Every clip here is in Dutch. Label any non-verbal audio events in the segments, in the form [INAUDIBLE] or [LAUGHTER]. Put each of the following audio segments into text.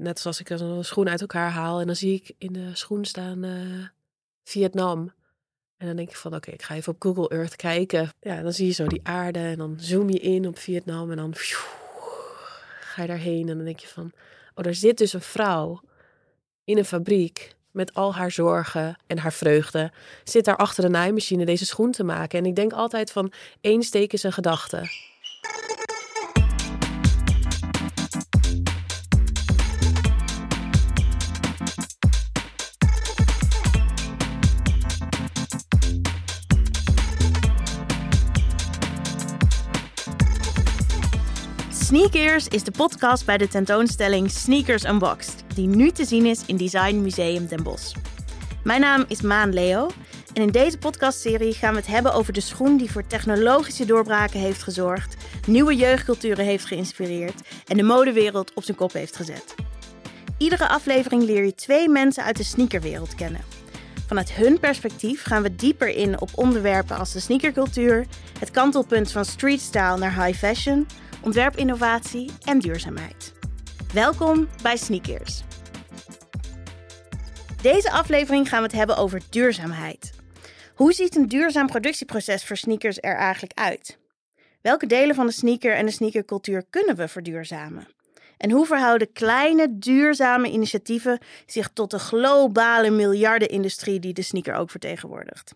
net zoals ik een schoen uit elkaar haal en dan zie ik in de schoen staan eh, Vietnam. En dan denk ik van, oké, ik ga even op Google Earth kijken. Ja, dan zie je zo die aarde en dan zoom je in op Vietnam en dan ga je daarheen en dan denk je van, oh, daar zit dus een vrouw in een fabriek met al haar zorgen en haar vreugde, zit daar achter de naaimachine deze schoen te maken. En ik denk altijd van, één steek is een gedachte. Sneakers is de podcast bij de tentoonstelling Sneakers Unboxed, die nu te zien is in Design Museum Den Bosch. Mijn naam is Maan Leo en in deze podcastserie gaan we het hebben over de schoen die voor technologische doorbraken heeft gezorgd, nieuwe jeugdculturen heeft geïnspireerd en de modewereld op zijn kop heeft gezet. Iedere aflevering leer je twee mensen uit de sneakerwereld kennen. Vanuit hun perspectief gaan we dieper in op onderwerpen als de sneakercultuur, het kantelpunt van streetstyle naar high fashion, ontwerpinnovatie en duurzaamheid. Welkom bij Sneakers. Deze aflevering gaan we het hebben over duurzaamheid. Hoe ziet een duurzaam productieproces voor sneakers er eigenlijk uit? Welke delen van de sneaker en de sneakercultuur kunnen we verduurzamen? En hoe verhouden kleine, duurzame initiatieven zich tot de globale miljardenindustrie die de sneaker ook vertegenwoordigt?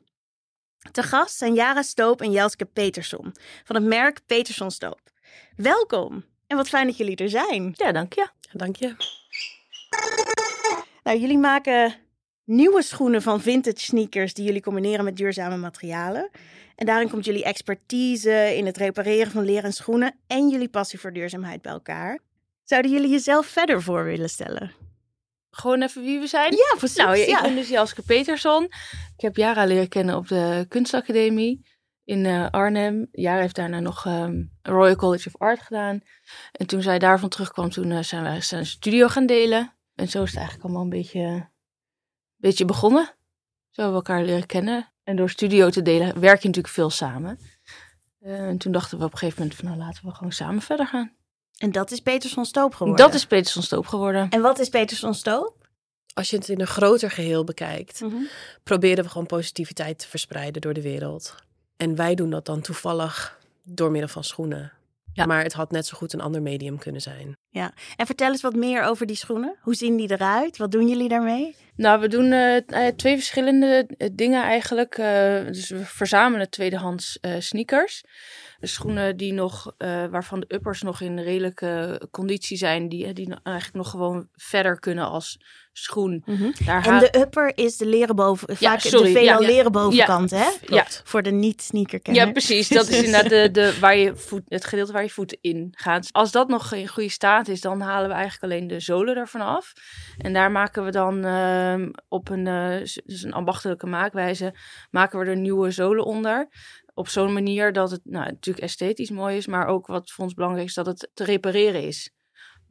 Te gast zijn Jara Stoop en Jelske Peterson van het merk Peterson Stoop. Welkom en wat fijn dat jullie er zijn. Ja, dank je. Dank je. Nou, jullie maken nieuwe schoenen van vintage sneakers die jullie combineren met duurzame materialen. En daarin komt jullie expertise in het repareren van leren schoenen en jullie passie voor duurzaamheid bij elkaar. Zouden jullie jezelf verder voor willen stellen? Gewoon even wie we zijn? Ja, precies. Nou, ja, ja. ik ben dus Jelske Peterson. Ik heb Jara leren kennen op de kunstacademie in eh, Arnhem. Jara heeft daarna nog ehm, Royal College of Art gedaan. En toen zij daarvan terugkwam, toen eh, zijn wij zijn een studio gaan delen. En zo is het eigenlijk allemaal een beetje, beetje begonnen. Zo hebben we elkaar leren kennen. En door studio te delen werk je natuurlijk veel samen. Eh, en toen dachten we op een gegeven moment van nou laten we gewoon samen verder gaan. En dat is Peterson Stoop geworden. Dat is Peterson Stoop geworden. En wat is Peterson Stoop? Als je het in een groter geheel bekijkt, proberen we gewoon positiviteit te verspreiden door de wereld. En wij doen dat dan toevallig door middel van schoenen. Ja. Maar het had net zo goed een ander medium kunnen zijn. Ja. En vertel eens wat meer over die schoenen. Hoe zien die eruit? Wat doen jullie daarmee? Nou, we doen eh, eh, twee verschillende eh, dingen eigenlijk. Dus we verzamelen tweedehands eh, sneakers. Schoenen die nog, waarvan de uppers nog in redelijke conditie zijn, die, die eigenlijk nog gewoon verder kunnen als schoen. Daar En de upper is de leren boven, Ja, vaak sorry, de veelal ja. leren bovenkant, hè? Ja. Voor de niet-sneakerkenner. Ja, precies. Dat is inderdaad de, de, waar je voet, het gedeelte waar je voeten in gaat. Als dat nog in goede staat is, dan halen we eigenlijk alleen de zolen ervan af. En daar maken we dan ehm, op een, eh, dus een ambachtelijke maakwijze, maken we er nieuwe zolen onder. Op zo'n manier dat het nou, natuurlijk esthetisch mooi is, maar ook wat voor ons belangrijk is, dat het te repareren is.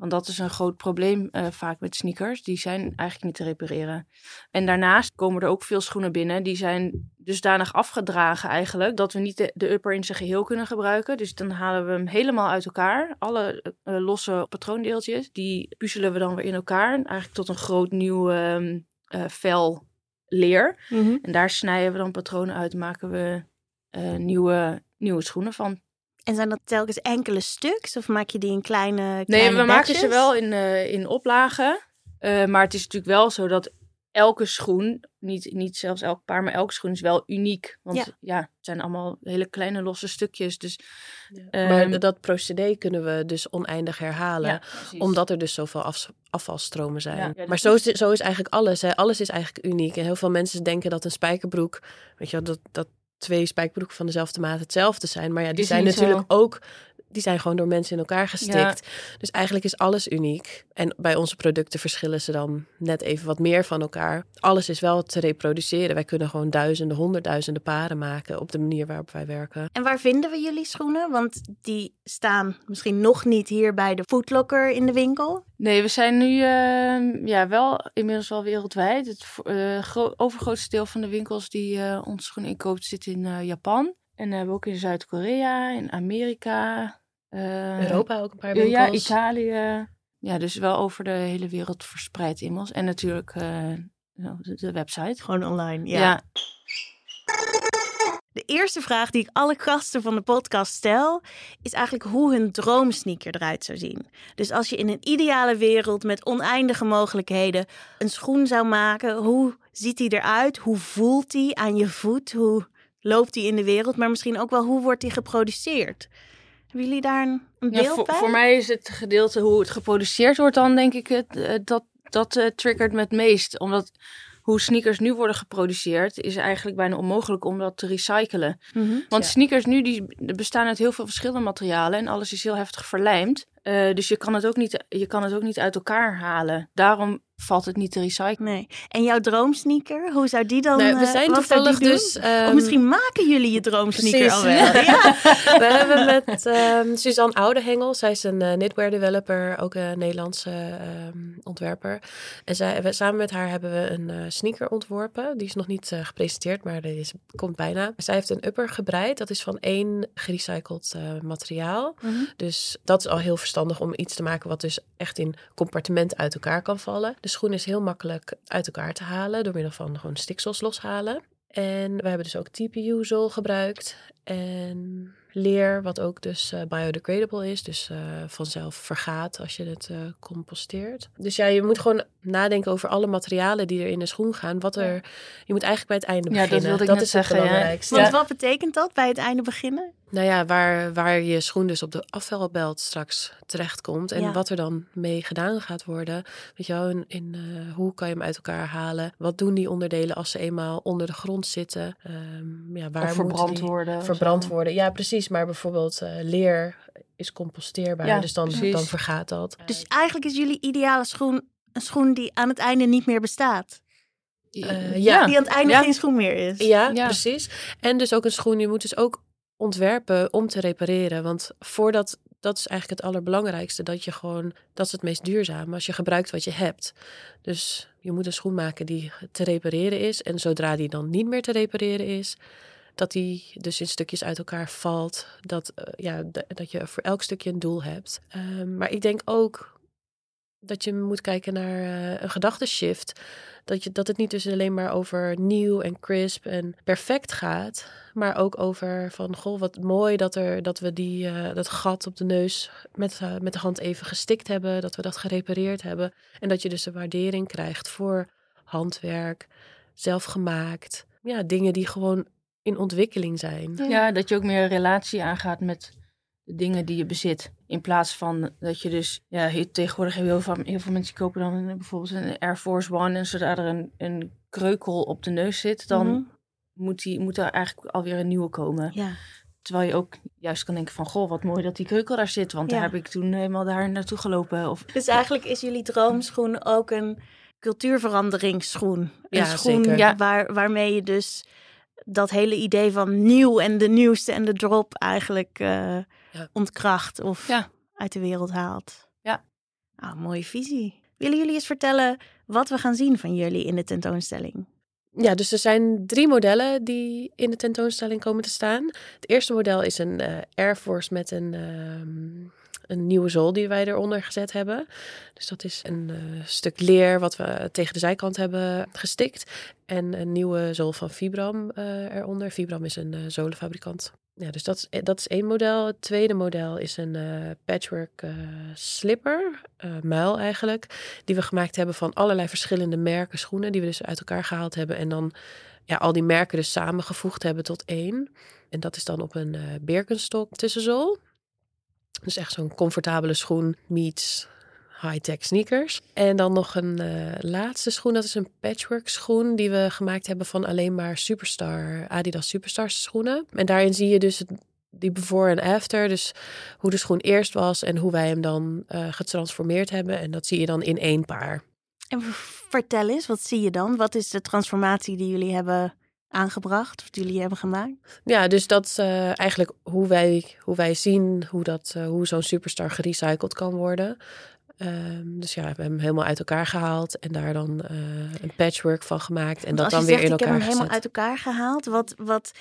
Want dat is een groot probleem eh, vaak met sneakers. Die zijn eigenlijk niet te repareren. En daarnaast komen er ook veel schoenen binnen. Die zijn dusdanig afgedragen eigenlijk. Dat we niet de, de upper in zijn geheel kunnen gebruiken. Dus dan halen we hem helemaal uit elkaar. Alle eh, losse patroondeeltjes. Die puzzelen we dan weer in elkaar. Eigenlijk tot een groot nieuw ehm, eh, vel leer. Mhm. En daar snijden we dan patronen uit. Maken we nieuwe, nieuwe schoenen van. En zijn dat telkens enkele stuks? Of maak je die in kleine, Nee, we maken ze wel in, eh, in oplagen. Eh, maar het is natuurlijk wel zo dat elke schoen, niet, niet zelfs elk paar, maar elke schoen is wel uniek. Want Ja. ja, het zijn allemaal hele kleine losse stukjes. Dus, maar Ehm, dat procedé kunnen we dus oneindig herhalen. ja. Omdat er dus zoveel af, afvalstromen zijn. Ja, ja, dat maar zo is, zo is eigenlijk alles. Hè. Alles is eigenlijk uniek. En heel veel mensen denken dat een spijkerbroek, weet je wel, dat, dat twee spijkerbroeken van dezelfde maat hetzelfde zijn. Maar ja, die Is zijn natuurlijk ook, die zijn gewoon door mensen in elkaar gestikt. Ja. Dus eigenlijk is alles uniek. En bij onze producten verschillen ze dan net even wat meer van elkaar. Alles is wel te reproduceren. Wij kunnen gewoon duizenden, honderdduizenden paren maken op de manier waarop wij werken. En waar vinden we jullie schoenen? Want die staan misschien nog niet hier bij de Footlocker in de winkel. Nee, we zijn nu eh, ja, wel inmiddels wel wereldwijd. Het eh, gro- overgrootste deel van de winkels die eh onze schoenen inkoopt zit in eh, Japan. En hebben we ook in Zuid-Korea, in Amerika. Eh, Europa ook een paar winkels. ja, Italië. ja, dus wel over de hele wereld verspreid inmiddels. En natuurlijk eh, de, de website. Gewoon online, ja. Ja. De eerste vraag die ik alle gasten van de podcast stel, is eigenlijk hoe hun droomsneaker eruit zou zien. Dus als je in een ideale wereld met oneindige mogelijkheden een schoen zou maken, hoe ziet die eruit? Hoe voelt die aan je voet? Hoe loopt die in de wereld? Maar misschien ook wel hoe wordt die geproduceerd? Hebben jullie daar een, een Ja, beeld voor, bij? voor mij is het gedeelte hoe het geproduceerd wordt dan denk ik het, eh, dat, dat eh, triggert me het meest. Omdat hoe sneakers nu worden geproduceerd is eigenlijk bijna onmogelijk om dat te recyclen. Mhm. Want Ja. sneakers nu die bestaan uit heel veel verschillende materialen en alles is heel heftig verlijmd. Eh, dus je kan, het ook niet, je kan het ook niet uit elkaar halen. Daarom valt het niet te recyclen. Nee. En jouw droomsneaker, hoe zou die dan? Nou, we eh, zijn die toevallig dus... of ehm, misschien maken jullie je droomsneaker al wel. Ja. [LAUGHS] [LAUGHS] We hebben met [LAUGHS] ehm, Suzanne Oudehengel, zij is een eh, knitwear developer, ook een Nederlandse ehm, ontwerper. En zij, we, samen met haar hebben we een eh, sneaker ontworpen. Die is nog niet gepresenteerd, maar die is, komt bijna. Zij heeft een upper gebreid. Dat is van één gerecycled eh, materiaal. Mhm. Dus dat is al heel verstandig om iets te maken wat dus echt in compartimenten uit elkaar kan vallen. De schoen is heel makkelijk uit elkaar te halen door middel van gewoon stiksels loshalen. En we hebben dus ook TPU-zool gebruikt en leer, wat ook dus eh, biodegradable is, dus eh, vanzelf vergaat als je het eh, composteert. Dus ja, je moet gewoon nadenken over alle materialen die er in de schoen gaan. Wat er, je moet eigenlijk bij het einde Ja, dat beginnen. wilde ik net is zeggen, het ja. belangrijkste. Want wat betekent dat bij het einde beginnen? Nou ja, waar, waar je schoen dus op de afvalbelt straks terechtkomt. En Ja. wat er dan mee gedaan gaat worden. Weet je wel, in, in hoe kan je hem uit elkaar halen? Wat doen die onderdelen als ze eenmaal onder de grond zitten? Ehm, ja, waar Of verbrand die worden. Verbrand worden, ja precies. Maar bijvoorbeeld eh, leer is composteerbaar. Ja, dus dan, precies. dan vergaat dat. Dus eigenlijk is jullie ideale schoen een schoen die aan het einde niet meer bestaat. Eh, ja. Die aan het einde Ja. geen schoen meer is. Ja, Ja. precies. En dus ook een schoen, je moet dus ook ontwerpen om te repareren. Want voordat, dat is eigenlijk het allerbelangrijkste, dat je gewoon, dat is het meest duurzaam, als je gebruikt wat je hebt. Dus je moet een schoen maken die te repareren is. En zodra die dan niet meer te repareren is, dat die dus in stukjes uit elkaar valt. Dat, eh, ja, dat je voor elk stukje een doel hebt. Ehm, maar ik denk ook dat je moet kijken naar eh, een gedachteshift. Dat, je, dat het niet dus alleen maar over nieuw en crisp en perfect gaat. Maar ook over van, goh, wat mooi dat, er, dat we die, eh, dat gat op de neus met, met de hand even gestikt hebben. Dat we dat gerepareerd hebben. En dat je dus de waardering krijgt voor handwerk, zelfgemaakt. Ja, dingen die gewoon in ontwikkeling zijn. Ja, dat je ook meer een relatie aangaat met de dingen die je bezit. In plaats van dat je dus, ja, hier- tegenwoordig heel veel, heel veel mensen kopen dan een- bijvoorbeeld een Air Force One. En zodra er een, een kreukel op de neus zit, dan Mhm. moet, die, moet er eigenlijk alweer een nieuwe komen. Ja. Terwijl je ook juist kan denken van, goh, wat mooi dat die kreukel daar zit. Want Ja. daar heb ik toen helemaal daar naartoe gelopen. Of, Dus eigenlijk is jullie droomschoen ook een cultuurveranderingsschoen. Een Ja, schoen zeker. Ja. Waar, waarmee je dus dat hele idee van nieuw en de nieuwste en de drop eigenlijk eh, Ja. ontkracht of Ja. uit de wereld haalt. Ja. Nou, mooie visie. Willen jullie eens vertellen wat we gaan zien van jullie in de tentoonstelling? Ja, dus er zijn drie modellen die in de tentoonstelling komen te staan. Het eerste model is een eh, Air Force met een, ehm, een nieuwe zool die wij eronder gezet hebben. Dus dat is een eh, stuk leer wat we tegen de zijkant hebben gestikt. En een nieuwe zool van Vibram eh, eronder. Vibram is een eh, zolenfabrikant. Ja, dus dat is, dat is één model. Het tweede model is een patchwork slipper, muil eigenlijk die we gemaakt hebben van allerlei verschillende merken schoenen, die we dus uit elkaar gehaald hebben en dan ja, al die merken dus samengevoegd hebben tot één. En dat is dan op een Birkenstock tussenzool. Dus echt zo'n comfortabele schoen meets high-tech sneakers. En dan nog een eh, laatste schoen, dat is een patchwork schoen die we gemaakt hebben van alleen maar Superstar, Adidas Superstars schoenen. En daarin zie je dus het, die before en after, dus hoe de schoen eerst was en hoe wij hem dan eh, getransformeerd hebben. En dat zie je dan in één paar. En vertel eens, wat zie je dan? Wat is de transformatie die jullie hebben aangebracht of die jullie hebben gemaakt? Ja, dus dat is eh, eigenlijk hoe wij, hoe wij zien hoe, dat, eh, hoe zo'n superstar gerecycled kan worden. Ehm, dus ja, we hebben hem helemaal uit elkaar gehaald en daar dan eh, een patchwork van gemaakt en Want dat dan weer zegt, in ik heb elkaar hem helemaal gezet. uit elkaar gehaald, wat, wat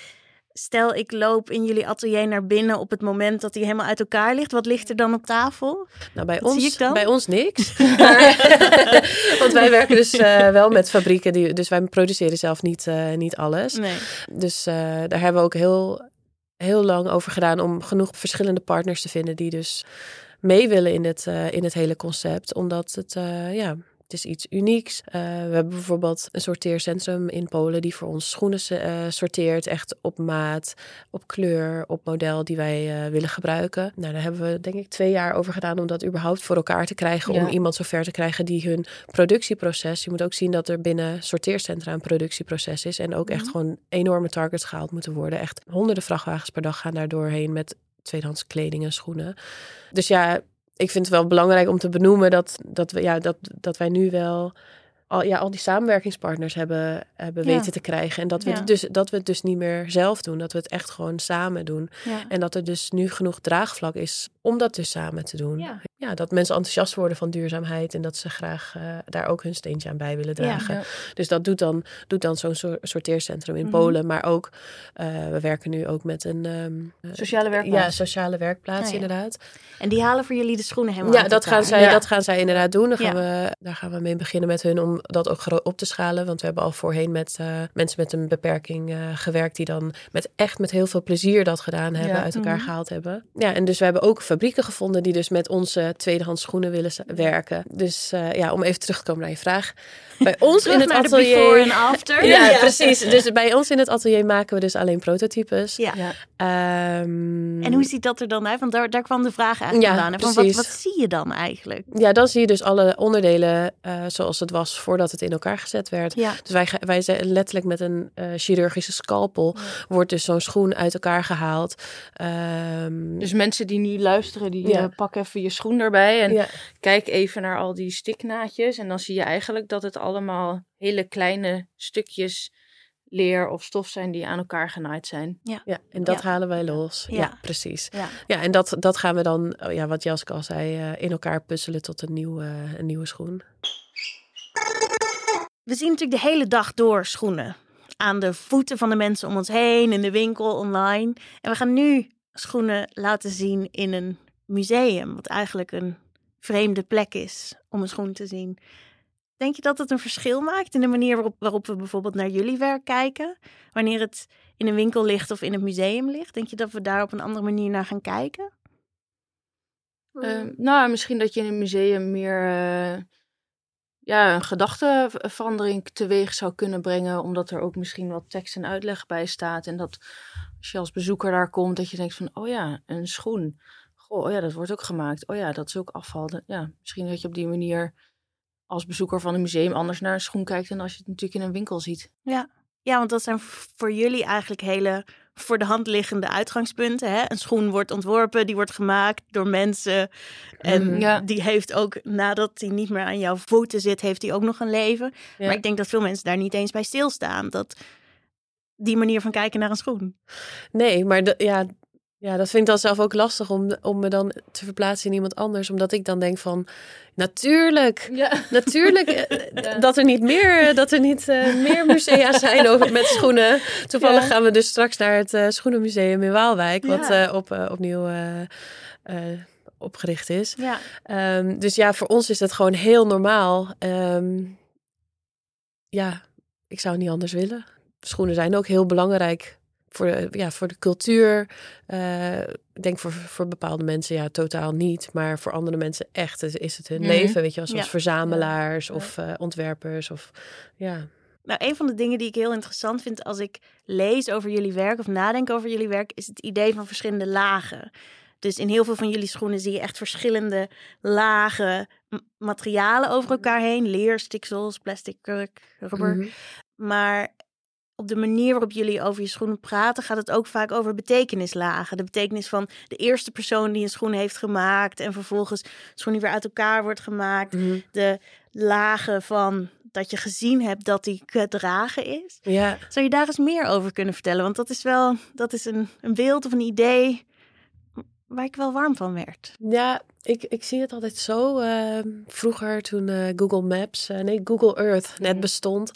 stel ik loop in jullie atelier naar binnen op het moment dat hij helemaal uit elkaar ligt. Wat ligt er dan op tafel? Nou, bij, Wat ons, bij ons niks. [LAUGHS] [LAUGHS] Want wij werken dus eh, wel met fabrieken, die, dus wij produceren zelf niet, eh, niet alles. Nee. Dus eh, daar hebben we ook heel, heel lang over gedaan om genoeg verschillende partners te vinden die dus mee willen in het, in het hele concept. Omdat het, ja, het is iets unieks. Eh, we hebben bijvoorbeeld een sorteercentrum in Polen die voor ons schoenen eh, sorteert. Echt op maat, op kleur, op model die wij eh, willen gebruiken. Nou, daar hebben we denk ik twee jaar over gedaan om dat überhaupt voor elkaar te krijgen. Ja. Om iemand zover te krijgen die hun productieproces. Je moet ook zien dat er binnen sorteercentra een productieproces is. En ook echt Mhm. gewoon enorme targets gehaald moeten worden. Echt honderden vrachtwagens per dag gaan daar doorheen met tweedehands kleding en schoenen. Dus ja, ik vind het wel belangrijk om te benoemen dat, dat, we, ja, dat, dat wij nu wel al, ja, al die samenwerkingspartners hebben, hebben Ja. weten te krijgen. En dat we, Ja. het dus, dat we het dus niet meer zelf doen. Dat we het echt gewoon samen doen. Ja. En dat er dus nu genoeg draagvlak is om dat dus samen te doen. Ja. Dat mensen enthousiast worden van duurzaamheid. En dat ze graag eh, daar ook hun steentje aan bij willen dragen. Dus dat doet dan, doet dan zo'n sorteercentrum in Mhm. Polen. Maar ook, eh, we werken nu ook met een... ehm, eh, Sociale werkplaats. Ja, sociale werkplaats Ah, inderdaad. En die halen voor jullie de schoenen helemaal Ja, dat gaan, zij, Ja. dat gaan zij inderdaad doen. Daar gaan, we, daar gaan we mee beginnen met hun om dat ook op te schalen. Want we hebben al voorheen met eh, mensen met een beperking eh, gewerkt... die dan met echt met heel veel plezier dat gedaan hebben, Ja. uit elkaar Mhm. gehaald hebben. Ja, en dus we hebben ook fabrieken gevonden... die dus met onze tweedehands schoenen willen werken. Dus eh, ja, om even terug te komen naar je vraag. [LAUGHS] Bij ons in het atelier... before en after. [LAUGHS] Ja, precies. Dus bij ons in het atelier maken we dus alleen prototypes. Ja. Ja. Ehm, En hoe ziet dat er dan uit? Want daar, daar kwam de vraag eigenlijk Ja, vandaan. hè, Van wat, precies. wat zie je dan eigenlijk? Ja, dan zie je dus alle onderdelen eh, zoals het was voordat het in elkaar gezet werd. Ja. Dus wij, wij zijn letterlijk met een eh, chirurgische scalpel wordt dus zo'n schoen uit elkaar gehaald. Ehm, Dus mensen die nu luisteren, die Ja. eh, pak even je schoen erbij en ja, kijk even naar al die stiknaadjes. En dan zie je eigenlijk dat het allemaal hele kleine stukjes leer of stof zijn die aan elkaar genaaid zijn. ja, en dat Ja. halen wij los. Ja, Ja. precies. Ja. Ja, en dat, dat gaan we dan, oh ja, wat Jaske al zei, eh, in elkaar puzzelen tot een nieuwe, een nieuwe schoen. We zien natuurlijk de hele dag door schoenen. Aan de voeten van de mensen om ons heen, in de winkel, online. En we gaan nu schoenen laten zien in een museum. Wat eigenlijk een vreemde plek is om een schoen te zien. Denk je dat het een verschil maakt in de manier waarop, waarop we bijvoorbeeld naar jullie werk kijken? Wanneer het in een winkel ligt of in het museum ligt? Denk je dat we daar op een andere manier naar gaan kijken? Eh, nou, misschien dat je in een museum meer eh, ja, een gedachteverandering teweeg zou kunnen brengen. Omdat er ook misschien wat tekst en uitleg bij staat. En dat als je als bezoeker daar komt, dat je denkt van, oh ja, een schoen. Goh, oh ja, dat wordt ook gemaakt. Oh ja, dat is ook afval. Ja, misschien dat je op die manier als bezoeker van een museum anders naar een schoen kijkt dan als je het natuurlijk in een winkel ziet. Ja, want dat zijn voor jullie eigenlijk hele voor de hand liggende uitgangspunten. Hè? Een schoen wordt ontworpen, die wordt gemaakt door mensen. En. Ja. die heeft ook, nadat die niet meer aan jouw voeten zit, heeft die ook nog een leven. Ja. Maar ik denk dat veel mensen daar niet eens bij stilstaan. Dat die manier van kijken naar een schoen. Nee, maar de- ja, ja, dat vind ik dan zelf ook lastig om, om me dan te verplaatsen in iemand anders. Omdat ik dan denk van, natuurlijk, Ja. natuurlijk [LAUGHS] eh, Ja. dat er niet meer, dat er niet eh, meer musea [LAUGHS] zijn over, met schoenen. Toevallig Ja. gaan we dus straks naar het eh, Schoenenmuseum in Waalwijk, wat eh, op, eh, opnieuw eh, eh, opgericht is. Ja, Ehm, dus ja, voor ons is het gewoon heel normaal. Ehm, ja, ik zou niet anders willen. Schoenen zijn ook heel belangrijk voor de, ja, voor de cultuur. Eh, ik denk voor, voor bepaalde mensen ja, totaal niet. Maar voor andere mensen echt is- is het hun Mhm. leven. Weet je zoals Ja. verzamelaars Ja. of eh, ontwerpers. Of, ja. Nou, een van de dingen die ik heel interessant vind als ik lees over jullie werk of nadenk over jullie werk, is het idee van verschillende lagen. Dus in heel veel van jullie schoenen zie je echt verschillende lagen materialen over elkaar heen. Leer, stiksels, plastic, kurk, rubber. Mhm. Maar op de manier waarop jullie over je schoenen praten, gaat het ook vaak over betekenislagen. De betekenis van de eerste persoon die een schoen heeft gemaakt en vervolgens schoen die weer uit elkaar wordt gemaakt. Mhm. De lagen van dat je gezien hebt dat die gedragen is. Ja. Zou je daar eens meer over kunnen vertellen? Want dat is wel, dat is een, een beeld of een idee waar ik wel warm van werd. Ja, ik, ik zie het altijd zo. ehm, vroeger toen eh, Google Maps, eh, nee Google Earth net Mhm. bestond.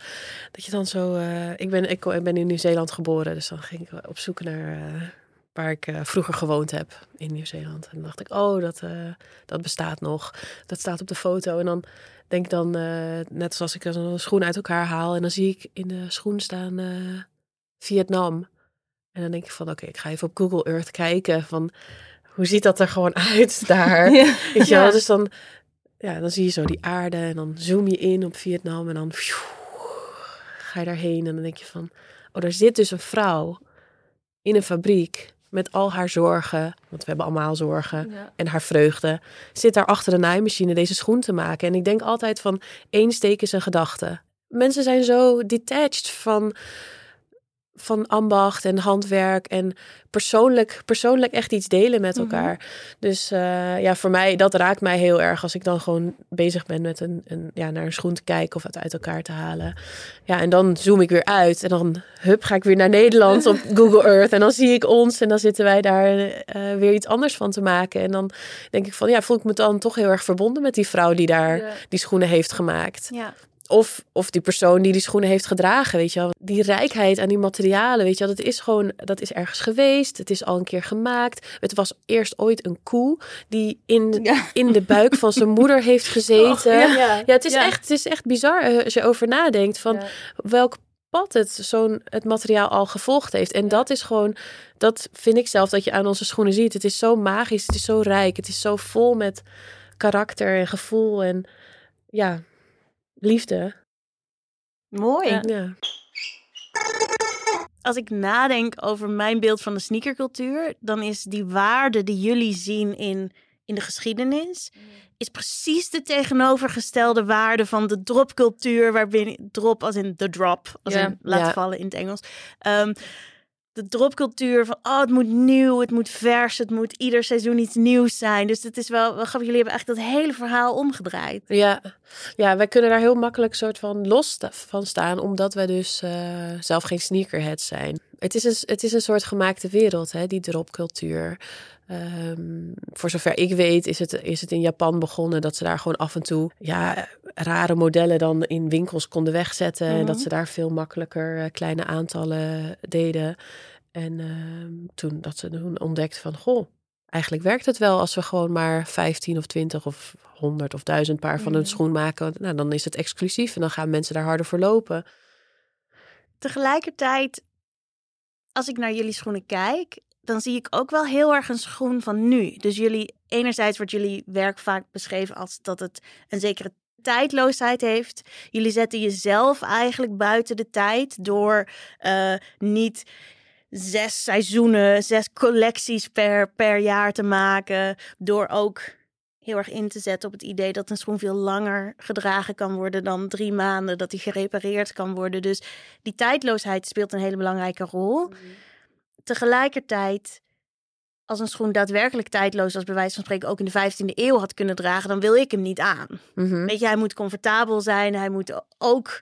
Dat je dan zo, eh, ik, ben, ik, ik ben in Nieuw-Zeeland geboren. Dus dan ging ik op zoek naar waar ik vroeger gewoond heb in Nieuw-Zeeland. En dan dacht ik, oh dat, dat bestaat nog. Dat staat op de foto. En dan denk ik dan, net zoals ik een schoen uit elkaar haal. En dan zie ik in de schoen staan Vietnam. En dan denk ik van, oké, ik ga even op Google Earth kijken van... Hoe ziet dat er gewoon uit [LAUGHS] daar? Weet je Ja. wel? Dus dan, ja, dan zie je zo die aarde en dan zoom je in op Vietnam en dan ga je daarheen en dan denk je van, oh, er zit dus een vrouw in een fabriek met al haar zorgen, want we hebben allemaal zorgen Ja. en haar vreugde, zit daar achter de naaimachine deze schoen te maken. En ik denk altijd van één steek is een gedachte. Mensen zijn zo detached van, van ambacht en handwerk en persoonlijk, persoonlijk echt iets delen met Mhm. elkaar. Dus eh, ja, voor mij, dat raakt mij heel erg als ik dan gewoon bezig ben met een, een, ja, naar een schoen te kijken of het uit elkaar te halen. Ja, en dan zoom ik weer uit en dan hup, ga ik weer naar Nederland op [LAUGHS] Google Earth en dan zie ik ons en dan zitten wij daar eh, weer iets anders van te maken. En dan denk ik van, ja, voel ik me dan toch heel erg verbonden met die vrouw die daar Ja. die schoenen heeft gemaakt. Ja. Of, of die persoon die die schoenen heeft gedragen, weet je wel. Die rijkheid aan die materialen, weet je wel. Dat is gewoon, dat is ergens geweest. Het is al een keer gemaakt. Het was eerst ooit een koe die in, Ja. in de buik van zijn moeder heeft [LAUGHS] gezeten. ja. ja. het, is Ja. Echt, het is echt bizar eh, als je over nadenkt van welk pad het zo'n het materiaal al gevolgd heeft. En dat is gewoon, dat vind ik zelf dat je aan onze schoenen ziet. Het is zo magisch, het is zo rijk, het is zo vol met karakter en gevoel en ja, liefde. Mooi. Ja. Ja. Als ik nadenk over mijn beeld van de sneakercultuur, dan is die waarde die jullie zien in, in de geschiedenis, is precies de tegenovergestelde waarde van de dropcultuur, waarbij drop als in the drop, als Ja. in laten Ja. vallen in het Engels. Ehm, de dropcultuur van, oh, het moet nieuw, het moet vers, het moet ieder seizoen iets nieuws zijn. Dus het is wel, wel grappig, jullie hebben echt dat hele verhaal omgedraaid. Ja. ja, wij kunnen daar heel makkelijk soort van los van staan, omdat wij dus eh, zelf geen sneakerheads zijn. Het is een, het is een soort gemaakte wereld, hè, die dropcultuur. Ehm, voor zover ik weet is het, is het in Japan begonnen dat ze daar gewoon af en toe ja, rare modellen dan in winkels konden wegzetten. En dat Mhm. ze daar veel makkelijker eh, kleine aantallen deden. En ehm, toen dat ze toen ontdekten van, goh, eigenlijk werkt het wel als we gewoon maar 15 of 20 of 100 of 1000 paar van een Mhm. schoen maken. Nou, dan is het exclusief en dan gaan mensen daar harder voor lopen. Tegelijkertijd, als ik naar jullie schoenen kijk, dan zie ik ook wel heel erg een schoen van nu. Dus jullie, enerzijds wordt jullie werk vaak beschreven als dat het een zekere tijdloosheid heeft. Jullie zetten jezelf eigenlijk buiten de tijd door eh, niet zes seizoenen, zes collecties per, per jaar te maken. Door ook heel erg in te zetten op het idee dat een schoen veel langer gedragen kan worden dan drie maanden, dat die gerepareerd kan worden. Dus die tijdloosheid speelt een hele belangrijke rol. Tegelijkertijd, als een schoen daadwerkelijk tijdloos, als bij wijze van spreken ook in de 15e eeuw had kunnen dragen, dan wil ik hem niet aan. Mhm. Weet je, hij moet comfortabel zijn, hij moet ook.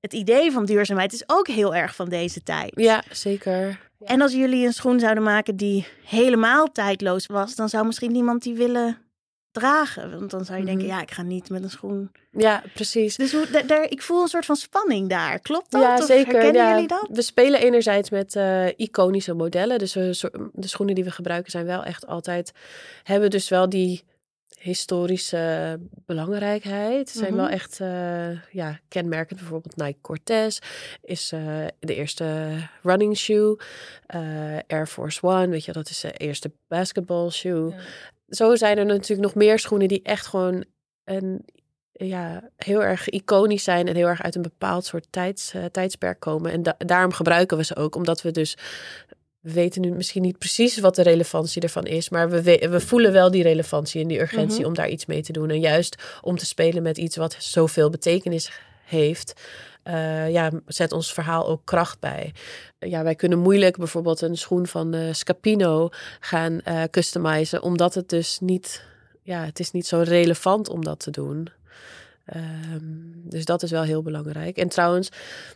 Het idee van duurzaamheid is ook heel erg van deze tijd. Ja, zeker. En als jullie een schoen zouden maken die helemaal tijdloos was, dan zou misschien niemand die willen dragen. Want dan zou je denken, Mhm. ja, ik ga niet met een schoen. Ja, precies. Dus hoe, da- daar, ik voel een soort van spanning daar. Klopt dat? Ja, Of zeker. Herkennen ja. jullie dat? We spelen enerzijds met eh, iconische modellen. Dus we, de schoenen die we gebruiken zijn wel echt altijd... Hebben dus wel die historische belangrijkheid. Ze zijn Mhm. wel echt eh, ja, kenmerkend. Bijvoorbeeld Nike Cortez is eh, de eerste running shoe. Air Force One, weet je, dat is de eerste basketball shoe. Zo zijn er natuurlijk nog meer schoenen die echt gewoon een ja, heel erg iconisch zijn en heel erg uit een bepaald soort tijds, eh, tijdsperk komen. En da- daarom gebruiken we ze ook, omdat we dus we weten nu misschien niet precies wat de relevantie ervan is, maar we, we, we voelen wel die relevantie en die urgentie Mhm. om daar iets mee te doen. En juist om te spelen met iets wat zoveel betekenis heeft, eh, ja, zet ons verhaal ook kracht bij. Ja, wij kunnen moeilijk bijvoorbeeld een schoen van eh, Scapino gaan eh customizen, omdat het dus niet, ja, het is niet zo relevant om dat te doen. Ehm, dus dat is wel heel belangrijk. En trouwens,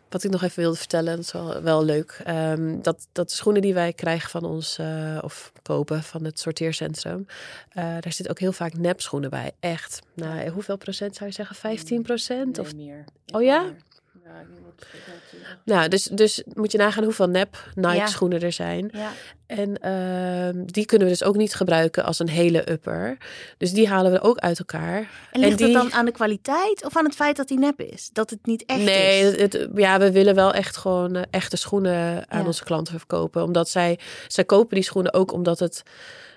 wat ik nog even wilde vertellen, dat is wel, wel leuk. Ehm, dat, dat de schoenen die wij krijgen van ons, of kopen van het sorteercentrum, daar zit ook heel vaak nepschoenen bij. Echt. Nou, hoeveel procent zou je zeggen? 15 procent? Nee, of meer. Oh ja? Meer. Ja, ik denk dat het- Nou, dus, dus moet je nagaan hoeveel nep Nike Ja. schoenen er zijn. Ja. En ehm, die kunnen we dus ook niet gebruiken als een hele upper. Dus die halen we ook uit elkaar. En ligt die- het dan aan de kwaliteit of aan het feit dat die nep is? Dat het niet echt nee, is? het- ja, we willen wel echt gewoon eh, echte schoenen aan Ja. onze klanten verkopen. Omdat zij, zij kopen die schoenen ook omdat het...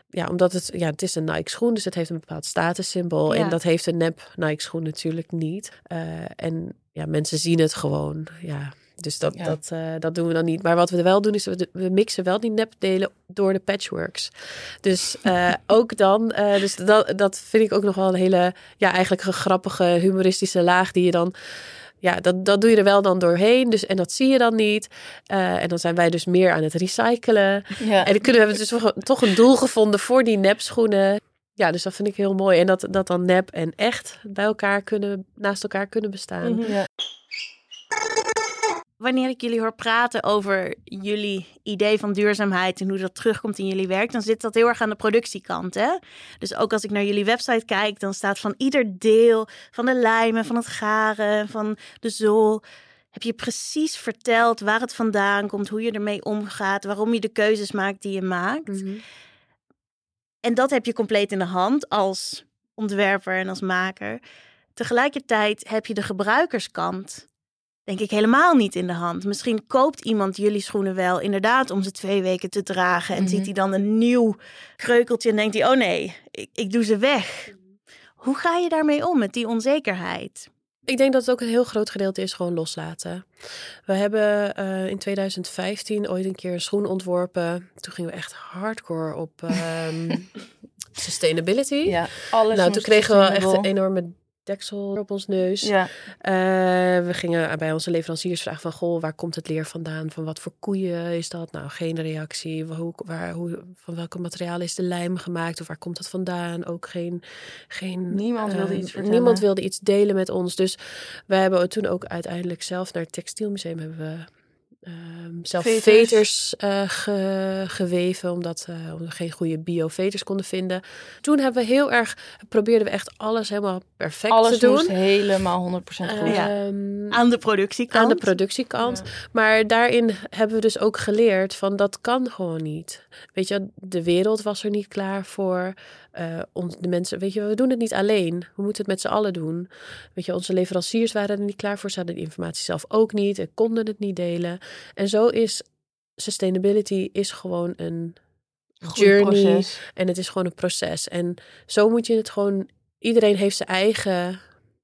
Ja, omdat het, ja, het is een Nike schoen, dus het heeft een bepaald statussymbool. Ja. En dat heeft een nep Nike schoen natuurlijk niet. Eh, en ja, mensen zien het gewoon. Ja, dus dat, Ja. dat, eh, dat doen we dan niet. Maar wat we wel doen, is we, we mixen wel die nepdelen door de patchworks. Dus eh, [LAUGHS] ook dan, eh, dus dat, dat vind ik ook nog wel een hele, ja, eigenlijk een grappige, humoristische laag die je dan ja, dat, dat doe je er wel dan doorheen. Dus, en dat zie je dan niet. En dan zijn wij dus meer aan het recyclen. Ja. En dan kunnen we dus toch, toch een doel gevonden voor die nepschoenen. Ja, dus dat vind ik heel mooi. En dat, dat dan nep en echt bij elkaar kunnen, naast elkaar kunnen bestaan. Mhm. Ja. Wanneer ik jullie hoor praten over jullie idee van duurzaamheid en hoe dat terugkomt in jullie werk, dan zit dat heel erg aan de productiekant. Hè? Dus ook als ik naar jullie website kijk, dan staat van ieder deel van de lijmen, van het garen, van de zool. Heb je precies verteld waar het vandaan komt, hoe je ermee omgaat, waarom je de keuzes maakt die je maakt. Mhm. En dat heb je compleet in de hand als ontwerper en als maker. Tegelijkertijd heb je de gebruikerskant, denk ik, helemaal niet in de hand. Misschien koopt iemand jullie schoenen wel inderdaad om ze twee weken te dragen. En Mhm. ziet hij dan een nieuw kreukeltje en denkt hij, oh nee, ik, ik doe ze weg. Hoe ga je daarmee om met die onzekerheid? Ik denk dat het ook een heel groot gedeelte is gewoon loslaten. We hebben eh, in 2015 ooit een keer een schoen ontworpen. Toen gingen we echt hardcore op ehm, [LAUGHS] sustainability. Ja, alles nou, toen kregen we echt een enorme deksel op ons neus. Ja, Eh, we gingen bij onze leveranciers vragen van... Goh, waar komt het leer vandaan? Van wat voor koeien is dat? Nou, geen reactie. Hoe, waar, hoe, van welke materialen is de lijm gemaakt? Of waar komt dat vandaan? Ook geen... geen Niemand wilde eh, iets vertellen. Niemand wilde iets delen met ons. Dus we hebben toen ook uiteindelijk zelf naar het textielmuseum... hebben we ehm, zelf Veters. veters, eh, ge- geweven... Omdat, eh, omdat we geen goede bio-veters konden vinden. Toen hebben we heel erg... probeerden we echt alles helemaal perfect alles te doen. moest helemaal 100% goed. Ja. Ehm, Aan de productiekant? aan de productiekant. Maar daarin hebben we dus ook geleerd van dat kan gewoon niet. Weet je, de wereld was er niet klaar voor. Eh, ons, de mensen, weet je, we doen het niet alleen. We moeten het met z'n allen doen. Weet je, onze leveranciers waren er niet klaar voor. Ze hadden de informatie zelf ook niet. En konden het niet delen. En zo is sustainability is gewoon een Goed journey. proces. En het is gewoon een proces. En zo moet je het gewoon. Iedereen heeft zijn eigen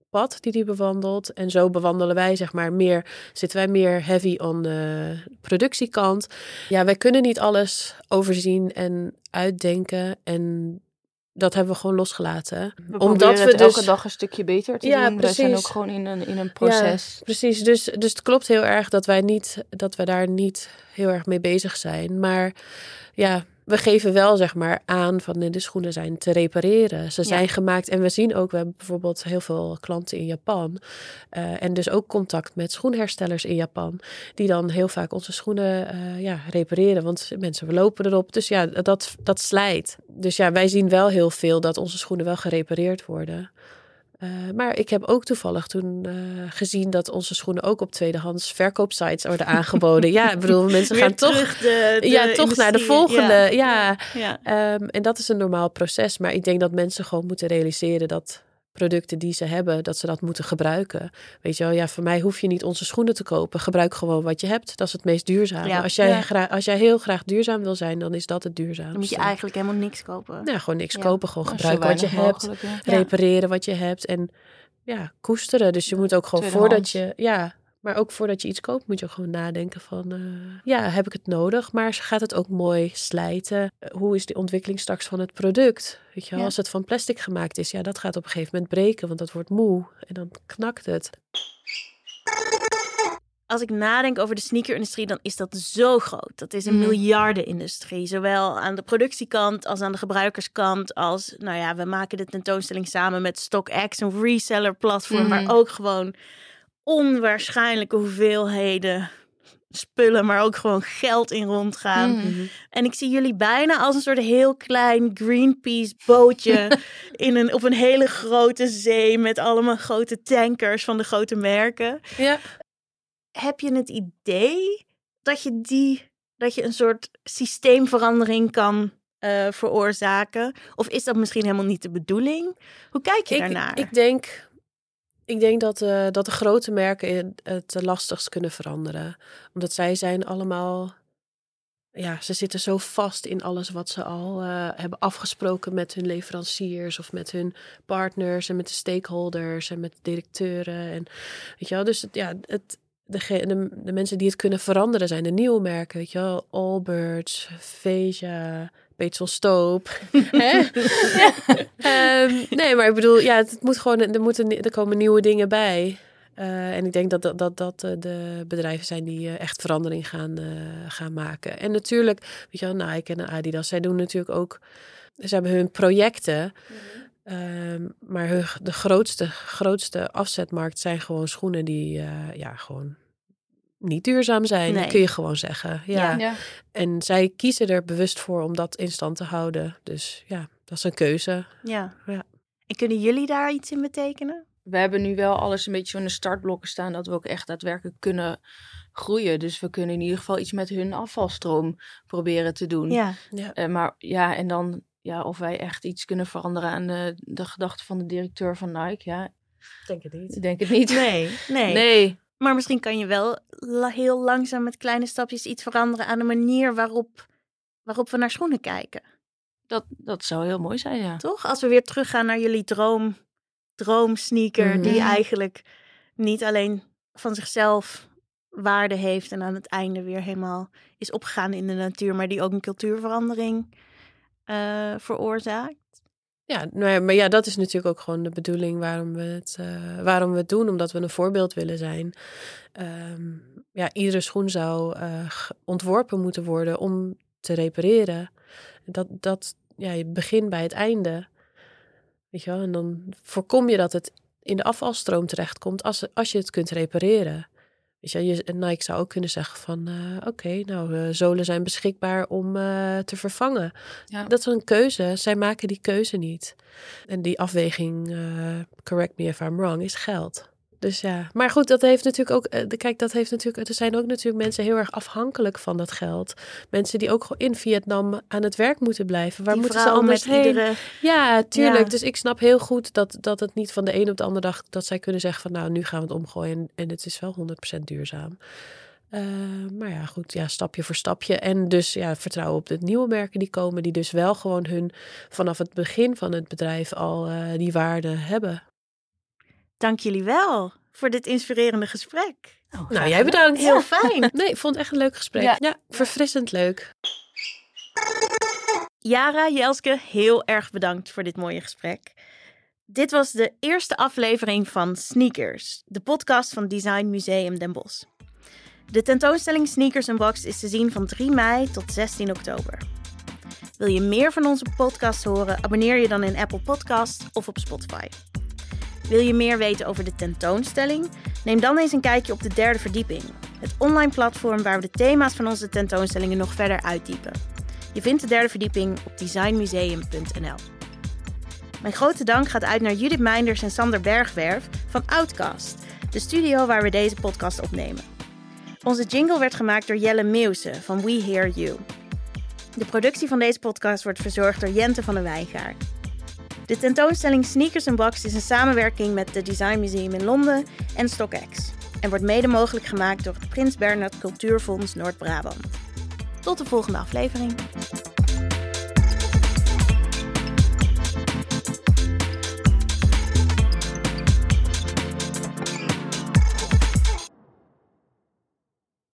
pad die die bewandelt. En zo bewandelen wij, zeg maar, meer. Zitten wij meer heavy on de productiekant. Ja, wij kunnen niet alles overzien en uitdenken. En dat hebben we gewoon losgelaten. We Omdat we het dus. elke dag een stukje beter te Ja, doen. We zijn precies. ook gewoon in een, in een proces. Precies, dus, dus het klopt heel erg dat wij, niet, dat wij daar niet heel erg mee bezig zijn. Maar ja, we geven wel zeg maar aan van de schoenen zijn te repareren. Ze zijn gemaakt en we zien ook, we hebben bijvoorbeeld heel veel klanten in Japan. eh, en dus ook contact met schoenherstellers in Japan. Die dan heel vaak onze schoenen eh, ja, repareren. Want mensen lopen erop. Dus ja, dat, dat slijt. Dus ja, wij zien wel heel veel dat onze schoenen wel gerepareerd worden. Eh, maar ik heb ook toevallig toen eh, gezien dat onze schoenen ook op tweedehands verkoopsites worden [LAUGHS] aangeboden. ja, ik bedoel, mensen gaan toch, terug de, de ja, toch naar de volgende. Ja. Ja. ja. Ehm, en dat is een normaal proces. Maar ik denk dat mensen gewoon moeten realiseren dat producten die ze hebben, dat ze dat moeten gebruiken. Weet je wel, ja, voor mij hoef je niet onze schoenen te kopen. Gebruik gewoon wat je hebt. Dat is het meest duurzame. Ja. Als, jij Ja. graag, als jij heel graag duurzaam wil zijn, dan is dat het duurzaamste. Dan moet je eigenlijk helemaal niks kopen. Ja, gewoon niks Ja. kopen. Gewoon Nou, gebruiken wat je hebt repareren wat je hebt en ja, koesteren. Dus je moet ook gewoon voordat je, ja, maar ook voordat je iets koopt, moet je gewoon nadenken van, eh, ja, heb ik het nodig? Maar gaat het ook mooi slijten? Eh, Hoe is de ontwikkeling straks van het product? Weet je Ja. als het van plastic gemaakt is, ja, dat gaat op een gegeven moment breken, want dat wordt moe en dan knakt het. als ik nadenk over de sneakerindustrie, dan is dat zo groot. Dat is een Mhm. miljardenindustrie. Zowel aan de productiekant als aan de gebruikerskant. Als, nou ja, we maken de tentoonstelling samen met StockX, een reseller platform, Mhm. waar ook gewoon onwaarschijnlijke hoeveelheden spullen, maar ook gewoon geld in rondgaan. Mhm. En ik zie jullie bijna als een soort heel klein Greenpeace bootje [LAUGHS] in een, op een hele grote zee met allemaal grote tankers van de grote merken. Ja. Heb je het idee dat je die, dat je een soort systeemverandering kan eh, veroorzaken? Of is dat misschien helemaal niet de bedoeling? Hoe kijk je Ik, daarnaar? ik denk, ik denk dat, eh, dat de grote merken het lastigst kunnen veranderen. Omdat zij zijn allemaal... Ja, ze zitten zo vast in alles wat ze al eh, hebben afgesproken met hun leveranciers of met hun partners en met de stakeholders en met de directeuren. En, weet je wel, dus ja, het, de, de, de mensen die het kunnen veranderen zijn de nieuwe merken, weet je wel, Allbirds, Veja, Peetsel Stoop. [LAUGHS] Ehm, nee, maar ik bedoel, ja, het moet gewoon, er, moeten, er komen nieuwe dingen bij. Uh, en ik denk dat dat, dat, dat uh, de bedrijven zijn die uh, echt verandering gaan, gaan maken. En natuurlijk, weet je wel, Nike en Adidas, zij doen natuurlijk ook, ze hebben hun projecten. Mm -hmm. maar hun, de grootste, grootste afzetmarkt zijn gewoon schoenen die ja, gewoon niet duurzaam zijn, nee. kun je gewoon zeggen. Ja. Ja, ja. En zij kiezen er bewust voor om dat in stand te houden. Dus ja, dat is een keuze. Ja. ja. En kunnen jullie daar iets in betekenen? We hebben nu wel alles een beetje zo in de startblokken staan dat we ook echt daadwerkelijk kunnen groeien. Dus we kunnen in ieder geval iets met hun afvalstroom proberen te doen. Ja. ja. Uh, maar ja, en dan ja, of wij echt iets kunnen veranderen aan de, de gedachten van de directeur van Nike. Ja, denk het niet. Ik denk het niet. Nee, [LAUGHS] nee. nee. Maar misschien kan je wel heel langzaam met kleine stapjes iets veranderen aan de manier waarop, waarop we naar schoenen kijken. Dat, dat zou heel mooi zijn, ja. Toch? Als we weer teruggaan naar jullie droom, droomsneaker, mm. die eigenlijk niet alleen van zichzelf waarde heeft en aan het einde weer helemaal is opgegaan in de natuur, maar die ook een cultuurverandering uh, veroorzaakt. Ja, nou maar ja, dat is natuurlijk ook gewoon de bedoeling waarom we het, uh, waarom we het doen, omdat we een voorbeeld willen zijn. Um, ja, iedere schoen zou uh, ontworpen moeten worden om te repareren. Dat, dat, ja, je begint bij het einde. Weet je wel? En dan voorkom je dat het in de afvalstroom terechtkomt als, als je het kunt repareren. Weet je, je, Nike zou ook kunnen zeggen van, uh, oké, okay, nou, uh, zolen zijn beschikbaar om uh, te vervangen. Ja. Dat is een keuze. Zij maken die keuze niet. En die afweging, correct me if I'm wrong, is geld. Dus ja, maar goed, dat heeft natuurlijk ook, kijk, dat heeft natuurlijk, er zijn ook natuurlijk mensen heel erg afhankelijk van dat geld. Mensen die ook in Vietnam aan het werk moeten blijven. Waar die moeten ze anders met heen? Iedere... Ja, tuurlijk. Ja. Dus ik snap heel goed dat, dat het niet van de een op de andere dag, dat zij kunnen zeggen van, nou, nu gaan we het omgooien en, en het is wel 100% duurzaam. Uh, maar ja, goed, ja, stapje voor stapje. En dus ja, vertrouwen op de nieuwe merken die komen, die dus wel gewoon hun vanaf het begin van het bedrijf al uh, die waarde hebben. Dank jullie wel voor dit inspirerende gesprek. Oh, nou, jij bedankt. Heel fijn. [LAUGHS] Nee, ik vond het echt een leuk gesprek. Ja, ja verfrissend leuk. Jara, Jelske, heel erg bedankt voor dit mooie gesprek. Dit was de eerste aflevering van Sneakers, de podcast van Design Museum Den Bosch. De tentoonstelling Sneakers Unboxed is te zien van 3 mei tot 16 oktober. Wil je meer van onze podcast horen? Abonneer je dan in Apple Podcasts of op Spotify. Wil je meer weten over de tentoonstelling? Neem dan eens een kijkje op de derde verdieping, het online platform waar we de thema's van onze tentoonstellingen nog verder uitdiepen. Je vindt de derde verdieping op designmuseum.nl. Mijn grote dank gaat uit naar Judith Meinders en Sander Bergwerf van Outcast, de studio waar we deze podcast opnemen. Onze jingle werd gemaakt door Jelle Meeuwse van We Hear You. De productie van deze podcast wordt verzorgd door Jente van der Wijngaard. De tentoonstelling Sneakers Unboxed is een samenwerking met het Design Museum in Londen en StockX en wordt mede mogelijk gemaakt door het Prins Bernhard Cultuurfonds Noord-Brabant. Tot de volgende aflevering.